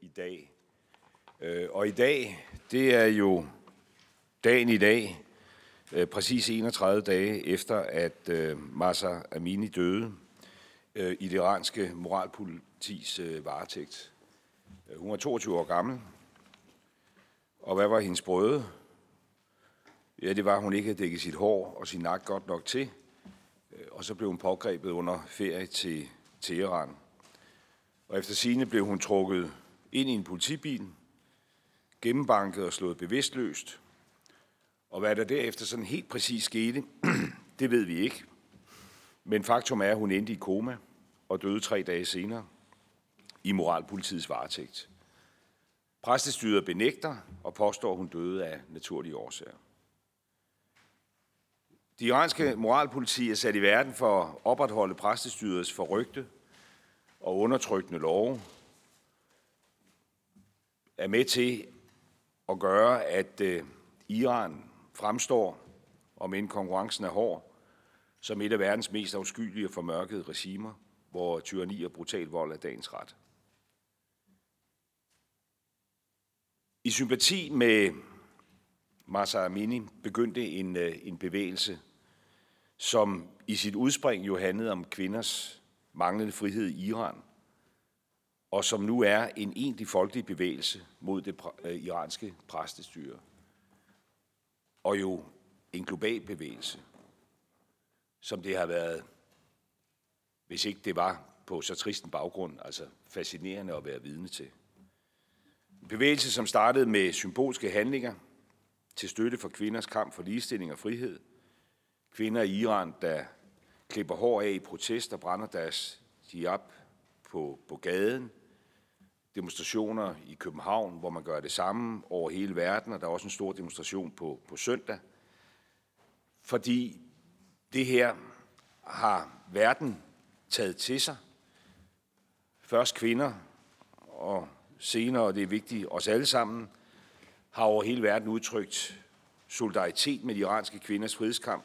i dag. Øh, og i dag, det er jo dagen i dag, øh, præcis 31 dage efter, at øh, Massa Amini døde øh, i det iranske moralpolitis varetægt. Hun var 22 år gammel, og hvad var hendes brøde? Ja, det var, at hun ikke havde dækket sit hår og sin nak godt nok til, og så blev hun pågrebet under ferie til Teheran. Og efter sine blev hun trukket ind i en politibil, gennembanket og slået bevidstløst. Og hvad der derefter sådan helt præcis skete, det ved vi ikke. Men faktum er, at hun endte i koma og døde tre dage senere i moralpolitiets varetægt. Præstestyret benægter og påstår, at hun døde af naturlige årsager. De iranske moralpoliti er sat i verden for at opretholde præstestyrets forrygte og undertrykkende love, er med til at gøre, at øh, Iran fremstår, om end konkurrencen er hård, som et af verdens mest afskyelige og formørkede regimer, hvor tyranni og brutal vold er dagens ret. I sympati med Masa Amini begyndte en, øh, en bevægelse, som i sit udspring jo handlede om kvinders manglende frihed i Iran, og som nu er en egentlig folkelig bevægelse mod det øh, iranske præstestyre. Og jo en global bevægelse, som det har været, hvis ikke det var på så trist en baggrund, altså fascinerende at være vidne til. En bevægelse, som startede med symbolske handlinger til støtte for kvinders kamp for ligestilling og frihed. Kvinder i Iran, der klipper hår af i protest og brænder deres hijab på, på gaden. Demonstrationer i København, hvor man gør det samme over hele verden, og der er også en stor demonstration på, på søndag. Fordi det her har verden taget til sig. Først kvinder, og senere, og det er vigtigt, os alle sammen, har over hele verden udtrykt solidaritet med de iranske kvinders frihedskamp,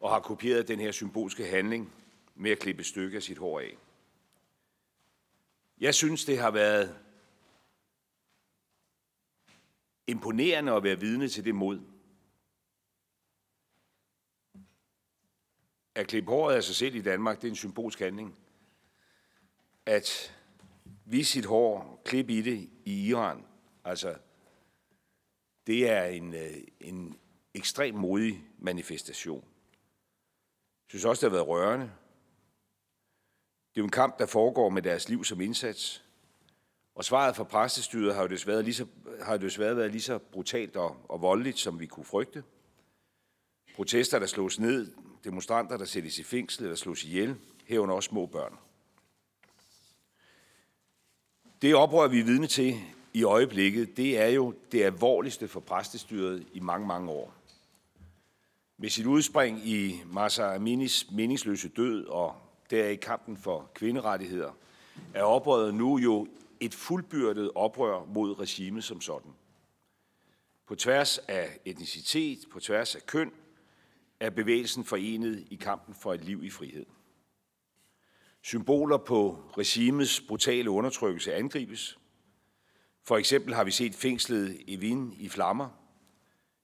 og har kopieret den her symbolske handling med at klippe et stykke af sit hår af. Jeg synes, det har været imponerende at være vidne til det mod. At klippe håret af sig selv i Danmark, det er en symbolsk handling. At vise sit hår, klippe i det i Iran, altså, det er en, øh, en ekstrem modig manifestation. Jeg synes også, det har været rørende. Det er jo en kamp, der foregår med deres liv som indsats. Og svaret fra præstestyret har jo desværre, lige så, har jo desværre været lige så brutalt og, og voldeligt, som vi kunne frygte. Protester, der slås ned, demonstranter, der sættes i fængsel eller slås ihjel, herunder også små børn. Det oprør, vi er vidne til i øjeblikket, det er jo det alvorligste for præstestyret i mange, mange år. Med sit udspring i Masa Aminis meningsløse død og der i kampen for kvinderettigheder, er oprøret nu jo et fuldbyrdet oprør mod regimet som sådan. På tværs af etnicitet, på tværs af køn, er bevægelsen forenet i kampen for et liv i frihed. Symboler på regimets brutale undertrykkelse angribes. For eksempel har vi set fængslet Evin i flammer.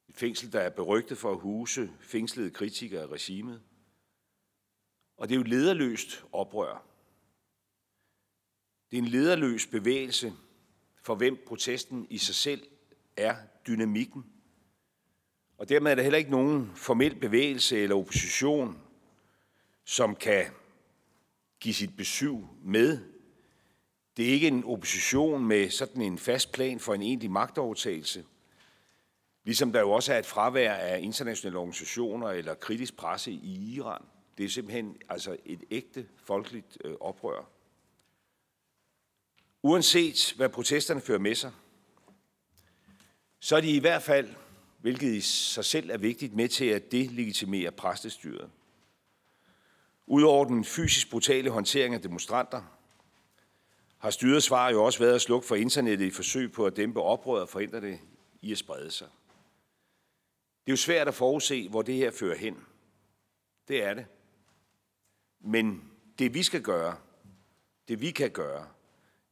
Et fængsel, der er berygtet for at huse fængslede kritikere af regimet. Og det er jo lederløst oprør. Det er en lederløs bevægelse, for hvem protesten i sig selv er dynamikken. Og dermed er der heller ikke nogen formel bevægelse eller opposition, som kan give sit besøg med. Det er ikke en opposition med sådan en fast plan for en egentlig magtovertagelse. Ligesom der jo også er et fravær af internationale organisationer eller kritisk presse i Iran. Det er simpelthen altså et ægte folkeligt øh, oprør. Uanset hvad protesterne fører med sig, så er de i hvert fald, hvilket i sig selv er vigtigt, med til at delegitimere præstestyret. Udover den fysisk brutale håndtering af demonstranter, har styrets svar jo også været at slukke for internettet i forsøg på at dæmpe oprøret og forhindre det i at sprede sig. Det er jo svært at forudse, hvor det her fører hen. Det er det. Men det vi skal gøre, det vi kan gøre,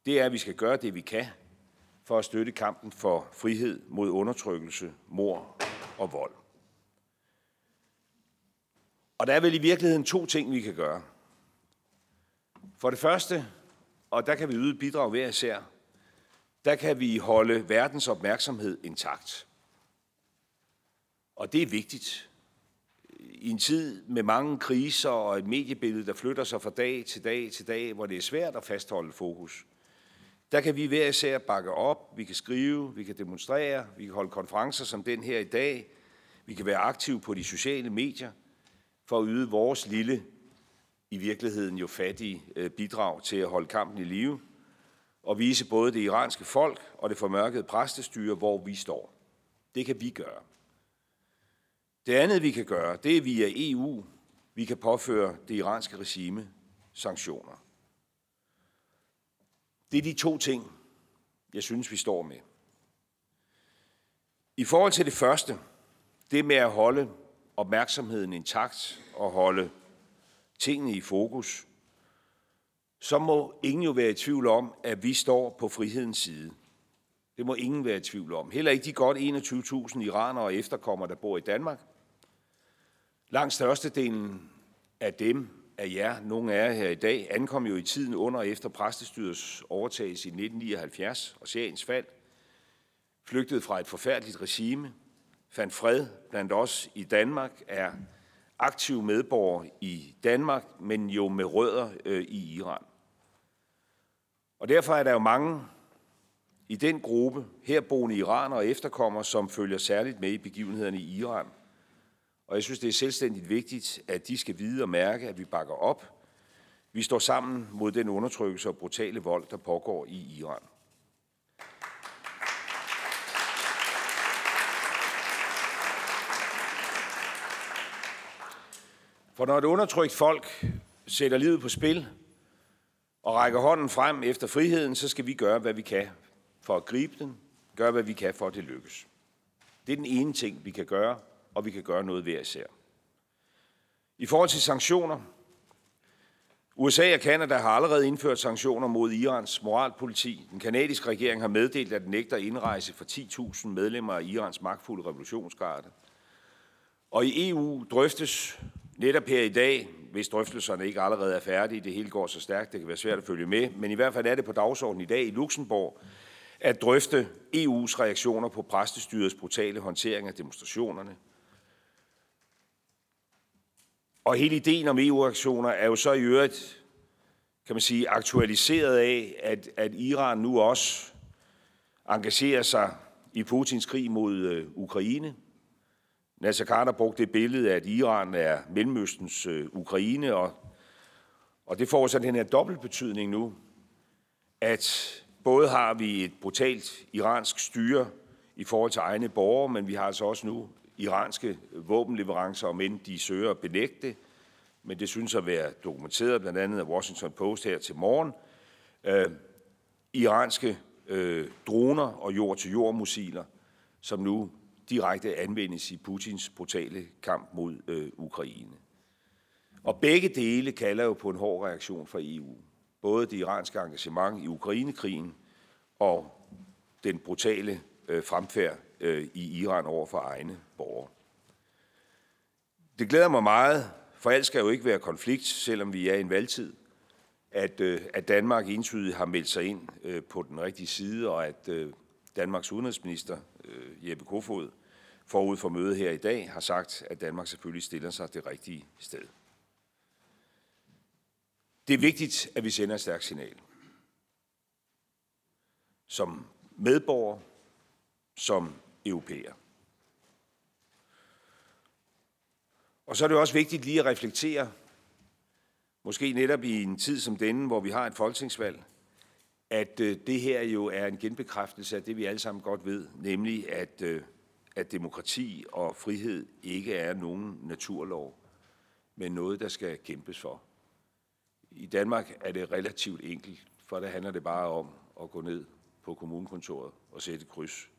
det er, at vi skal gøre det, vi kan, for at støtte kampen for frihed mod undertrykkelse, mor og vold. Og der er vel i virkeligheden to ting, vi kan gøre. For det første, og der kan vi yde et bidrag hver især, der kan vi holde verdens opmærksomhed intakt. Og det er vigtigt. I en tid med mange kriser og et mediebillede, der flytter sig fra dag til dag til dag, hvor det er svært at fastholde fokus, der kan vi hver især bakke op, vi kan skrive, vi kan demonstrere, vi kan holde konferencer som den her i dag, vi kan være aktive på de sociale medier for at yde vores lille, i virkeligheden jo fattige øh, bidrag til at holde kampen i live og vise både det iranske folk og det formørkede præstestyre, hvor vi står. Det kan vi gøre. Det andet, vi kan gøre, det er via EU. Vi kan påføre det iranske regime sanktioner. Det er de to ting, jeg synes, vi står med. I forhold til det første, det med at holde opmærksomheden intakt og holde tingene i fokus, så må ingen jo være i tvivl om, at vi står på frihedens side. Det må ingen være i tvivl om. Heller ikke de godt 21.000 iranere og efterkommere, der bor i Danmark. Langt størstedelen af dem, af jer, nogle af jer her i dag, ankom jo i tiden under og efter præstestyrets overtagelse i 1979 og seriens fald, flygtede fra et forfærdeligt regime, fandt fred blandt os i Danmark, er aktive medborger i Danmark, men jo med rødder øh, i Iran. Og derfor er der jo mange i den gruppe, herboende iranere og efterkommere, som følger særligt med i begivenhederne i Iran. Og jeg synes, det er selvstændigt vigtigt, at de skal vide og mærke, at vi bakker op. Vi står sammen mod den undertrykkelse og brutale vold, der pågår i Iran. For når et undertrykt folk sætter livet på spil og rækker hånden frem efter friheden, så skal vi gøre, hvad vi kan for at gribe den, gøre, hvad vi kan for, at det lykkes. Det er den ene ting, vi kan gøre, og vi kan gøre noget hver især. I forhold til sanktioner, USA og Kanada har allerede indført sanktioner mod Irans moralpoliti. Den kanadiske regering har meddelt, at den nægter indrejse for 10.000 medlemmer af Irans magtfulde revolutionsgarde. Og i EU drøftes netop her i dag, hvis drøftelserne ikke allerede er færdige, det hele går så stærkt, det kan være svært at følge med, men i hvert fald er det på dagsordenen i dag i Luxembourg, at drøfte EU's reaktioner på præstestyrets brutale håndtering af demonstrationerne. Og hele ideen om EU-aktioner er jo så i øvrigt, kan man sige, aktualiseret af, at, at Iran nu også engagerer sig i Putins krig mod øh, Ukraine. Nasser Carter brugte det billede, at Iran er Mellemøstens øh, Ukraine, og, og det får så den her dobbeltbetydning nu, at både har vi et brutalt iransk styre i forhold til egne borgere, men vi har altså også nu iranske våbenleverancer, om end de søger at benægte det, men det synes at være dokumenteret blandt andet af Washington Post her til morgen. Øh, iranske øh, droner og jord-til-jord-missiler, som nu direkte anvendes i Putins brutale kamp mod øh, Ukraine. Og begge dele kalder jo på en hård reaktion fra EU. Både det iranske engagement i Ukrainekrigen og den brutale øh, fremfærd øh, i Iran over for egne borgere. Det glæder mig meget, for alt skal jo ikke være konflikt, selvom vi er i en valgtid, at, øh, at Danmark entydigt har meldt sig ind øh, på den rigtige side, og at øh, Danmarks udenrigsminister, øh, Jeppe Kofod, forud for mødet her i dag, har sagt, at Danmark selvfølgelig stiller sig det rigtige sted. Det er vigtigt, at vi sender et stærkt signal. Som medborger, som europæer. Og så er det også vigtigt lige at reflektere, måske netop i en tid som denne, hvor vi har et folketingsvalg, at øh, det her jo er en genbekræftelse af det, vi alle sammen godt ved, nemlig at, øh, at demokrati og frihed ikke er nogen naturlov, men noget, der skal kæmpes for. I Danmark er det relativt enkelt, for der handler det bare om at gå ned på kommunekontoret og sætte kryds.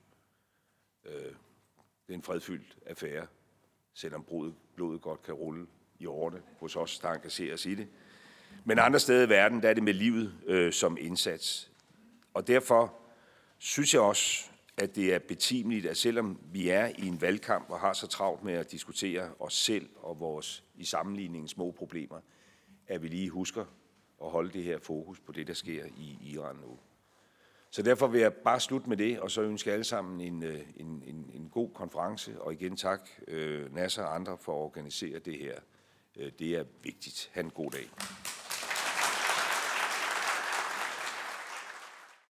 Øh, det er en fredfyldt affære, selvom blodet, blodet godt kan rulle i årene hos os, der engagerer os i det. Men andre steder i verden, der er det med livet øh, som indsats. og derfor synes jeg også, at det er betimeligt, at selvom vi er i en valgkamp og har så travlt med at diskutere os selv og vores i sammenligningen små problemer, at vi lige husker at holde det her fokus på det, der sker i Iran nu. Så derfor vil jeg bare slutte med det, og så ønske alle sammen en, øh, en, en, en god konference. Og igen tak, øh, Nasser og andre, for at organisere det her. Øh, det er vigtigt. Ha' en god dag.